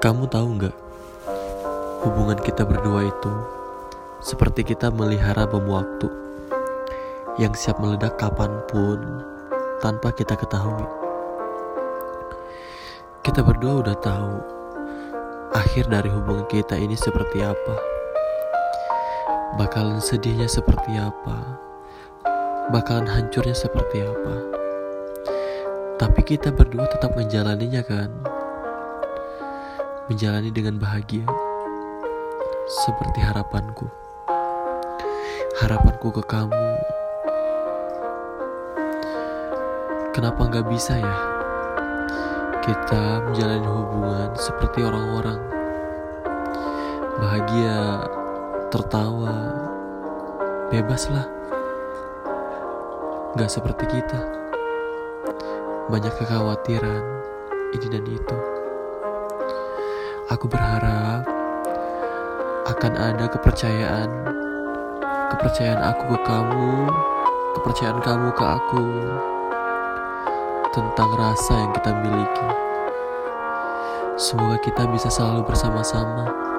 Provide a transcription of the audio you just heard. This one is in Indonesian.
Kamu tahu nggak? Hubungan kita berdua itu seperti kita melihara bom waktu yang siap meledak kapan pun tanpa kita ketahui. Kita berdua udah tahu akhir dari hubungan kita ini seperti apa. Bakalan sedihnya seperti apa. Bakalan hancurnya seperti apa. Tapi kita berdua tetap menjalaninya kan? Menjalani dengan bahagia seperti harapanku. Harapanku ke kamu. Kenapa nggak bisa ya kita menjalani hubungan seperti orang-orang bahagia, tertawa, bebaslah. Gak seperti kita. Banyak kekhawatiran ini dan itu. Aku berharap akan ada kepercayaan, kepercayaan aku ke kamu, kepercayaan kamu ke aku tentang rasa yang kita miliki. Semoga kita bisa selalu bersama-sama.